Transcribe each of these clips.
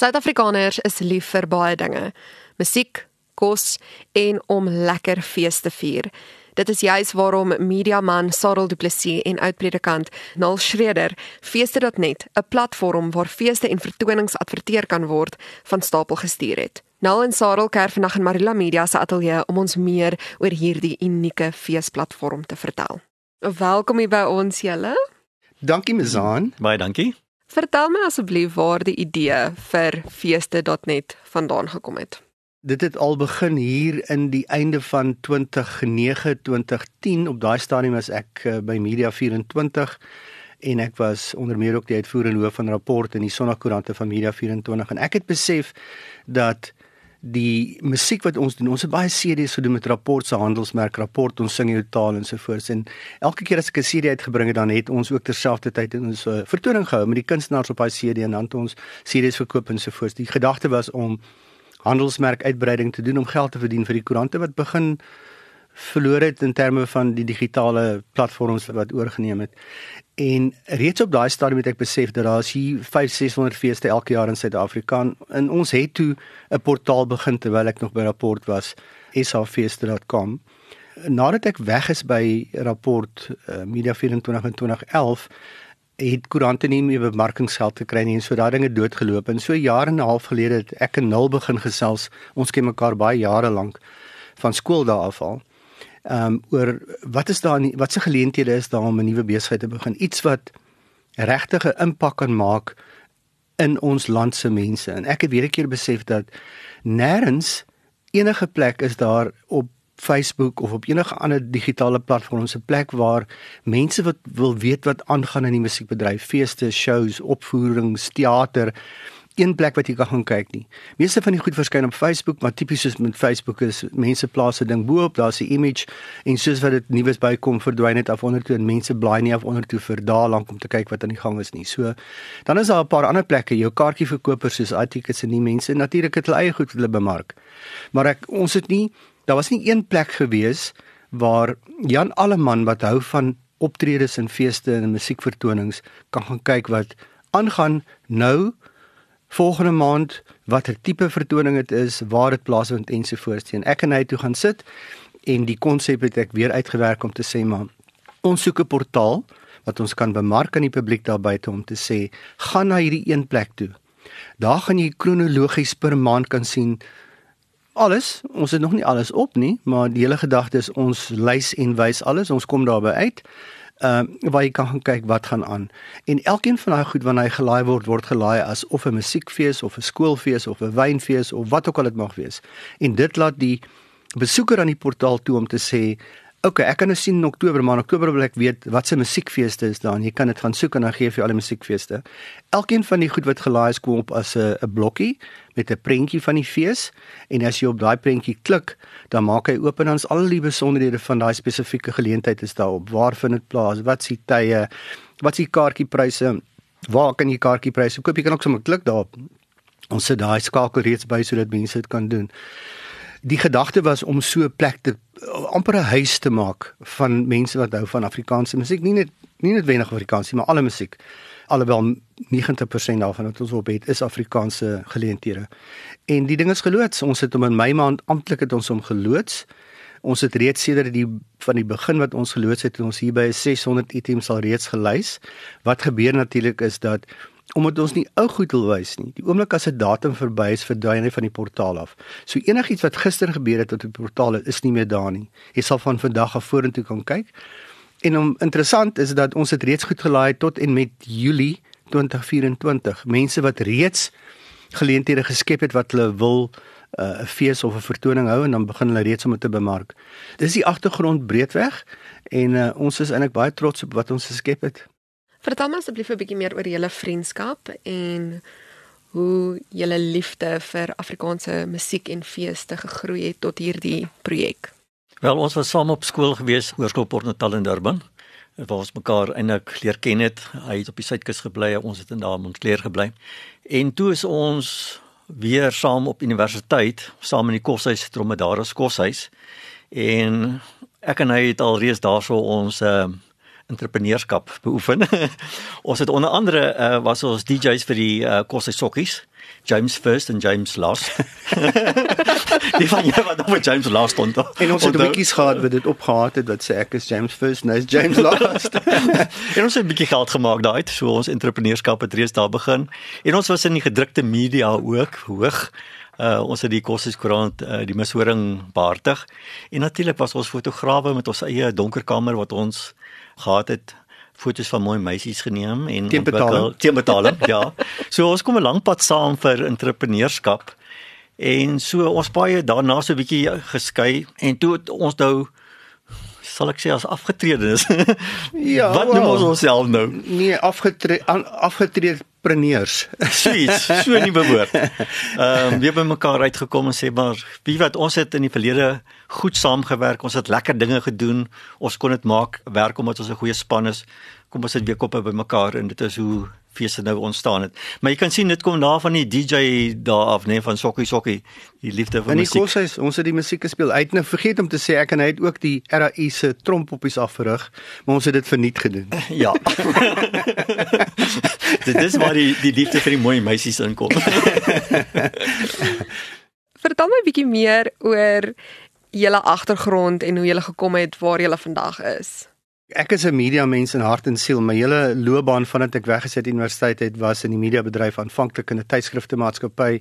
Suid-Afrikaners is lief vir baie dinge. Musiek, kos en om lekker fees te vier. Dit is juis waarom mediaman Sarel Du Plessis en oudpredikant Nal Schreder feeste.net, 'n platform waar feeste en vertonings adverteer kan word, van stapel gestuur het. Nal en Sarel kuier vandag in Marula Media se ateljee om ons meer oor hierdie unieke feesplatform te vertel. Welkom hier by ons julle. Dankie Mizaan. Baie dankie. Vertel my asseblief waar die idee vir feeste.net vandaan gekom het. Dit het al begin hier in die einde van 2009 2010 op daai stadium was ek uh, by Media 24 en ek was onder meer ook die uitvoerende hoof van rapport in die Sondagkoerante van Media 24 en ek het besef dat die musiek wat ons doen ons het baie CD's gedoen met rapport se handelsmerk rapport ons sing jou taal en so voort en elke keer as ek 'n CD uitgebring het dan het ons ook terselfdertyd in ons uh, vertoning gehou met die kunstenaars op daai CD en dan het ons CD's verkoop en so voort die gedagte was om handelsmerk uitbreiding te doen om geld te verdien vir die koerante wat begin verloor het in terme van die digitale platforms wat oorgeneem het. En reeds op daai stadium het ek besef dat daar is hier 5600 feeste elke jaar in Suid-Afrika. En ons het toe 'n portaal begin terwyl ek nog by rapport was, safeeste.com. Nadat ek weg is by rapport uh, Media 24 in 2011 het koerante nie meer bemarkingsgeld gekry nie en so daai dinge doodgeloop. En so jare en 'n half gelede het ek en nul begin gesels. Ons ken mekaar baie jare lank van skool daar af al ehm um, oor wat is daar wat se geleenthede is daar om 'n nuwe besigheid te begin? Iets wat regtig 'n impak kan maak in ons land se mense. En ek het weer 'n keer besef dat nêrens enige plek is daar op Facebook of op enige ander digitale platform se plek waar mense wat wil weet wat aangaan in die musiekbedryf, feeste, shows, opvoerings, teater, een plek wat jy kan gaan kyk nie. Meeste van die goed verskyn op Facebook, maar tipies soos met Facebook is mense plaas 'n ding bo-op, daar's 'n image en soos wat dit nuus bykom, verdwyn dit af onder toe en mense blaai nie af onder toe vir dae lank om te kyk wat aan die gang is nie. So dan is daar 'n paar ander plekke, jou kaartjieverkopers soos iTickets en die mense natuurlik het hulle eie goed wat hulle bemark. Maar ek ons het nie daar was nie een plek gewees waar Jan Alleman wat hou van optredes en feeste en musiekvertonings kan gaan kyk wat aangaan nou volgende maand watter tipe vertoning dit is waar dit plaasvind ensovoorts en ek en hy toe gaan sit en die konsep het ek weer uitgewerk om te sê maar ons soek 'n portaal wat ons kan bemark aan die publiek daar buite om te sê gaan na hierdie een plek toe daar gaan jy kronologies per maand kan sien alles. Ons het nog nie alles op nie, maar die hele gedagte is ons lys en wys alles. Ons kom daarby uit. Ehm uh, waar jy kan gaan kyk wat gaan aan. En elkeen van daai goed wanneer hy gelaai word, word gelaai as of 'n musiekfees of 'n skoolfees of 'n wynfees of wat ook al dit mag wees. En dit laat die besoeker aan die portaal toe om te sê okay, ek kan nou sien in Oktober, maar in Oktober wil ek weet wat se musiekfeeste is daar. Jy kan dit gaan soek en dan gee vir al die musiekfeeste. Elkeen van die goed wat gelaai is kom op as 'n 'n blokkie met 'n prentjie van die fees en as jy op daai prentjie klik, dan maak hy oop en dan is al die besonderhede van daai spesifieke geleentheid is daar op. Waar vind dit plaas? Wat s'ie tye? Wat s'ie kaartjiepryse? Waar kan jy kaartjiepryse koop? Jy kan ook sommer klik daarop. Ons sit daai skakel reeds by sodat mense dit kan doen die gedagte was om so 'n plek te amper 'n huis te maak van mense wat hou van Afrikaanse musiek, nie net nie net wenig Afrikaans nie, maar alle musiek. Alhoewel 90% daarvan wat ons op het is Afrikaanse geleenthede. En die ding is geloods. Ons het hom in Mei maand amptelik het ons hom geloods. Ons het reeds sedert die van die begin wat ons geloods het, ons hier by 600 items al reeds gelys. Wat gebeur natuurlik is dat omdat ons nie ou goed wil wys nie. Die oomblik as 'n datum verby is, verdwyn hy van die portaal af. So enigiets wat gister gebeur het op die portaal is nie meer daar nie. Jy sal van vandag af vorentoe kan kyk. En om interessant is dat ons het reeds goed gelaai tot en met Julie 2024. Mense wat reeds geleenthede geskep het wat hulle wil uh, 'n uh, fees of 'n vertoning hou en dan begin hulle reeds om dit te bemark. Dis die agtergrond breedweg en uh, ons is eintlik baie trots op wat ons geskep het. Vertel my asseblief 'n bietjie meer oor julle vriendskap en hoe julle liefde vir Afrikaanse musiek en feeste gegroei het tot hierdie projek. Wel, ons was saam op skool gewees, Hoërskool Port Natal in Durban. Waar ons mekaar eintlik leer ken het. Hy het op die suidkus gebly, ons het in daar Montclair gebly. En toe is ons weer saam op universiteit, saam in die koshuis, Dromedaris koshuis. En ek en hy het al reeds daarso ons uh entrepreneurskap beoefen. ons het onder andere uh, was ons DJ's vir die uh, Kosse Sokkies James first en James last. die van jou wat op James last stond. En ons het wikkies gehad wat dit opgehaat het wat sê ek is James first, nou is James last. en ons het 'n bietjie geld gemaak daai, so ons entrepreneurskap het reeds daar begin. En ons was in die gedrukte media ook hoog. Uh, ons het die kosseskoerant uh, die mishoring behartig en natuurlik was ons fotograwe met ons eie donker kamer wat ons gehad het foto's van mooi meisies geneem en teen betaling. Teen betaling, ja. So ons kom 'n lang pad saam vir entrepreneurskap. En so ons baie daarna so 'n bietjie geskei en toe ons nou sal ek sê as afgetrede is. ja, wat noem ons onsself nou? Nee, afgetrede afgetrede preneurs. Sweet, so 'n nuwe woord. Ehm um, het by mekaar uitgekom en sê maar wie wat ons het in die verlede goed saamgewerk, ons het lekker dinge gedoen. Ons kon dit maak werk omdat ons 'n goeie span is. Kom ons sit weer koppe by mekaar en dit is hoe feeste nou ontstaan het. Maar jy kan sien dit kom na van die DJ daar af, nee, van Sokkie Sokkie, die liefde vir musiek. En die kos ons het die musiek gespeel. Uit nou vergeet om te sê ek en hy het ook die RAI se trompoppies afgerig, maar ons het dit verniet gedoen. ja. dit is waar die die liefde vir die mooi meisies inkom. Vertel my 'n bietjie meer oor julle agtergrond en hoe julle gekom het waar julle vandag is. Ek is 'n media mens in hart en siel. My hele loopbaan vandat ek weggesit universiteit het, was in die mediabedryf aanvanklik in 'n tydskrifte maatskappy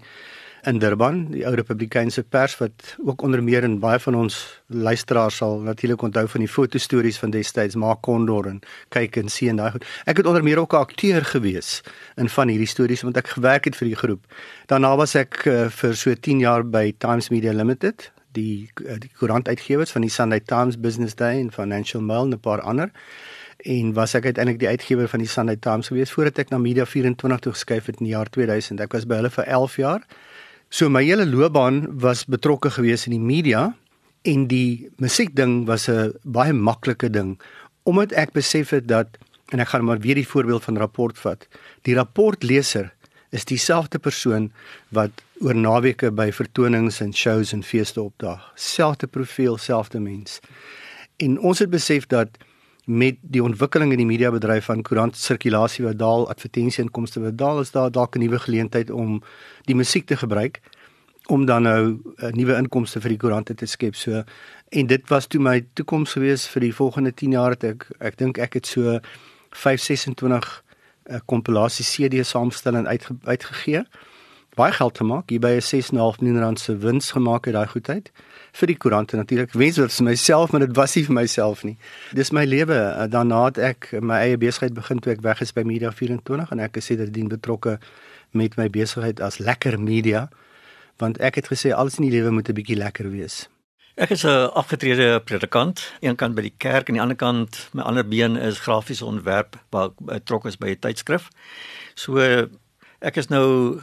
in Durban, die ou Republikeinse pers wat ook onder meer en baie van ons luisteraars sal natuurlik onthou van die fotostories van destyds Maak Kondor en kyk en sien daai goed. Ek het onder meer ook 'n akteur gewees in van hierdie stories want ek gewerk het vir die groep. Daarna was ek uh, vir so 10 jaar by Times Media Limited die eh, die koerantuitgewers van die Sunday Times Business Day en Financial Mail en 'n paar ander en was ek uiteindelik die uitgewer van die Sunday Times gewees voordat ek na Media 24 toe geskuif het in die jaar 2000. Ek was by hulle vir 11 jaar. So my hele loopbaan was betrokke gewees in die media en die musiek ding was 'n baie maklike ding omdat ek besef het dat en ek gaan maar weer die voorbeeld van rapport vat. Die rapportleser is dieselfde persoon wat oor naweke by vertonings en shows en feeste opdaag. Selfde profiel, selfde mens. En ons het besef dat met die ontwikkeling in die mediabedryf van koerant sirkulasie wat daal, advertensie inkomste wat daal, is daar dalk 'n nuwe geleentheid om die musiek te gebruik om dan nou uh, nuwe inkomste vir die koerante te skep. So en dit was toe my toekoms gewees vir die volgende 10 jaar het ek ek dink ek het so 526 'n kompilasie CD saamstelling uitge, uitgegee. Baie geld gemaak, hier by 'n 6.5 miljoen rand se wins gemaak uit daai goedheid vir die koerante natuurlik. Wens vir myself, maar dit was nie vir myself nie. Dis my lewe. Daarna het ek my eie besigheid begin toe ek weg is by Media 24 en ek is sedertdien betrokke met my besigheid as Lekker Media want ek het gesê alles in die lewe moet 'n bietjie lekker wees. Ek is 'n afgetrede predikant, een kant by die kerk en die ander kant my ander been is grafiese ontwerp waar ek betrokke is by 'n tydskrif. So ek is nou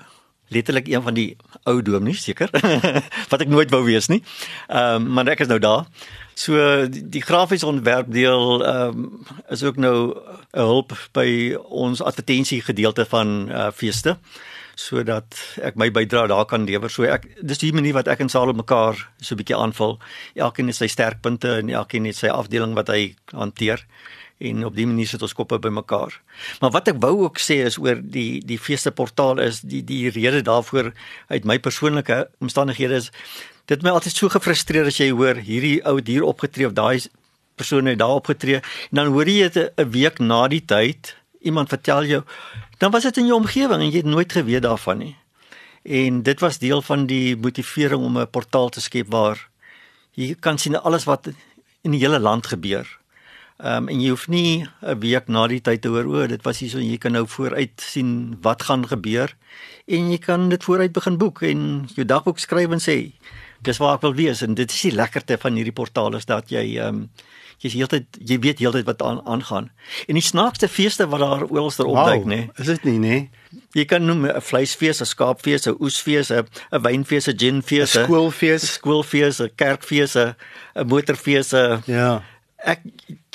letterlik een van die ou dominees seker wat ek nooit wou wees nie. Ehm um, maar ek is nou daar. So die, die grafiese ontwerp deel ehm um, is ook nou 'n hulp by ons advertensie gedeelte van uh, feeste sodat ek my bydrae daar kan lewer. So ek dis die manier wat ek en Salo mekaar so 'n bietjie aanvul. Elkeen het sy sterkpunte en elkeen het sy afdeling wat hy hanteer en op die manier sit ons koppe bymekaar. Maar wat ek wou ook sê is oor die die feeste portaal is die die rede daarvoor uit my persoonlike omstandighede is dit my altyd so gefrustreer as jy hoor hierdie ou dier opgetree of daai persoon het daar opgetree en dan hoor jy 'n week na die tyd iemand vertel jou dan was dit in jou omgewing en jy het nooit geweet daarvan nie. En dit was deel van die motivering om 'n portaal te skep waar jy kan sien alles wat in die hele land gebeur. Ehm um, en jy hoef nie 'n week na die tyd te hoor o, dit was hierso jy kan nou vooruit sien wat gaan gebeur en jy kan dit vooruit begin boek en jou dagboek skryf en sê dis waar ek wil wees en dit is die lekkerte van hierdie portaal is dat jy ehm um, jy's heeltyd jy weet heeltyd wat aan aangaan. En die snaakste feeste wat daar oralster opduik, wow, nê? Nee, is dit nie, nê? Nee? Jy kan noem 'n vleisfees, 'n skaapfees, 'n oesfees, 'n 'n wynfees, 'n ginfees, 'n skoolfees, 'n skoolfees, 'n kerkfees, 'n motorfees, Ja. Ek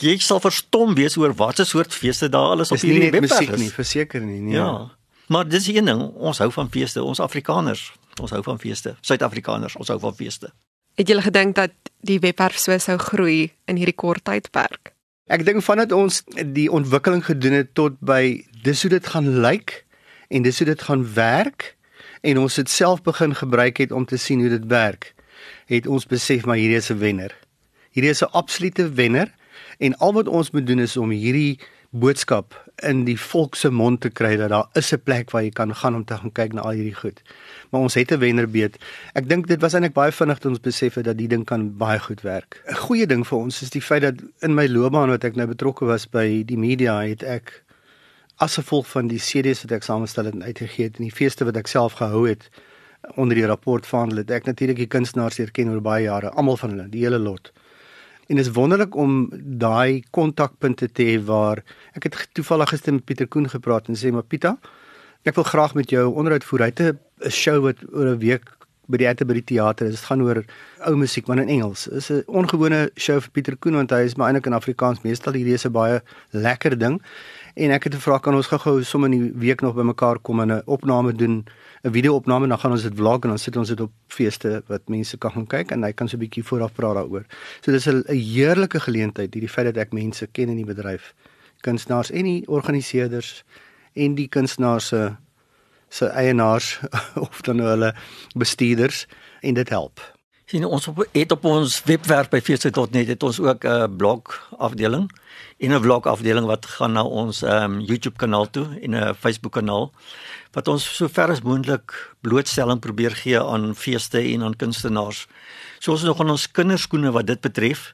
jy sal verstom wees oor watter soort feeste daar alles op hierdie webwerf is. Musiek nie, verseker nie, nee. Ja. Maar dis een ding, ons hou van feeste, ons Afrikaners, ons hou van feeste. Suid-Afrikaners, ons hou van feeste. Het jy gedink dat die webwerf so sou groei in hierdie kort tydperk? Ek dink vandat ons die ontwikkeling gedoen het tot by dis hoe dit gaan lyk en dis hoe dit gaan werk en ons dit self begin gebruik het om te sien hoe dit werk, het ons besef maar hierdie is 'n wenner. Hierdie is 'n absolute wenner en al wat ons moet doen is om hierdie boodskap in die volk se mond te kry dat daar is 'n plek waar jy kan gaan om te gaan kyk na al hierdie goed. Maar ons het 'n wennerbeet. Ek dink dit was eintlik baie vinnig toe ons besef het dat die ding kan baie goed werk. 'n Goeie ding vir ons is die feit dat in my loopbaan wat ek nou betrokke was by die media het ek as gevolg van die CD's wat ek samestel en uitgegee het en die feeste wat ek self gehou het onder die rapport van hulle het ek natuurlik die kunstenaars erken oor baie jare, almal van hulle, die hele lot. En dit is wonderlik om daai kontakpunte te hê waar ek het toevallig gister met Pieter Koen gepraat en sê maar Pieter, ek wil graag met jou onderhoud voer. Hy het 'n show wat oor 'n week by die Ate by die teater is. Dit gaan oor ou musiek maar in Engels. Dit is 'n ongewone show vir Pieter Koen want hy is maar eintlik in Afrikaans. Meestal hierdie is 'n baie lekker ding. En ek het gevra kan ons gou-gou sommer in die week nog bymekaar kom en 'n opname doen 'n video-opname dan gaan ons dit vlog en dan sit ons dit op feeste wat mense kan gaan kyk en hy kan so 'n bietjie vooraf praat daaroor. So dis 'n heerlike geleentheid hierdie feit dat ek mense ken in die bedryf, kunstenaars en die organiseerders en die kunstenaars se se eienaars of dan nou hulle bestuurders en dit help. Sien ons op het op ons webwerf by feeste.net het ons ook 'n blog afdeling en 'n vlog afdeling wat gaan na ons um, YouTube kanaal toe en 'n Facebook kanaal wat ons so ver as moontlik blootstelling probeer gee aan feeste en aan kunstenaars. So ons is nog aan ons kinderskoene wat dit betref.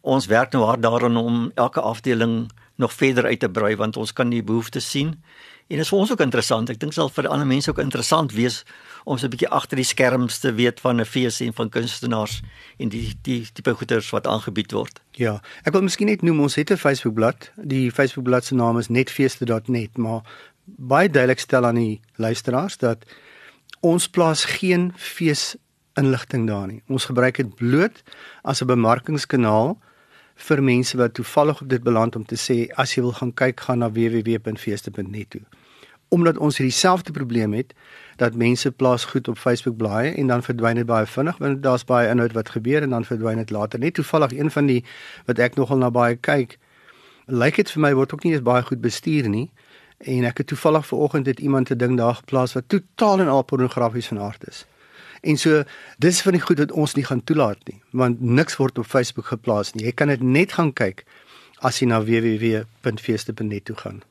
Ons werk nou hard daaraan om elke afdeling nog verder uit te brei want ons kan die behoeftes sien. En dit is vir ons ook interessant. Ek dink sal vir ander mense ook interessant wees om so 'n bietjie agter die skerms te weet van 'n fees en van kunstenaars en die die tipe goeders wat aangebied word. Ja, ek wil miskien net noem ons het 'n Facebookblad. Die Facebookblad se naam is netfeeste.net, maar baie duidelik stel aan die luisteraars dat ons plaas geen fees inligting daar nie. Ons gebruik dit bloot as 'n bemarkingskanaal vir mense wat toevallig op dit beland om te sê as jy wil gaan kyk gaan na www.feeste.net toe. Omdat ons hierdie selfde probleem het dat mense plaas goed op Facebook blaaie en dan verdwyn dit baie vinnig want daar's baie inhoud wat gebeur en dan verdwyn dit later. Net toevallig een van die wat ek nogal na baie kyk lyk dit vir my word ook nie eens baie goed bestuur nie en ek het toevallig vanoggend het iemand 'n ding daar geplaas wat totaal en al pornografies van aard is. En so dis van die goed wat ons nie gaan toelaat nie, want niks word op Facebook geplaas nie. Jy kan dit net gaan kyk as jy na www.feeste.net toe gaan.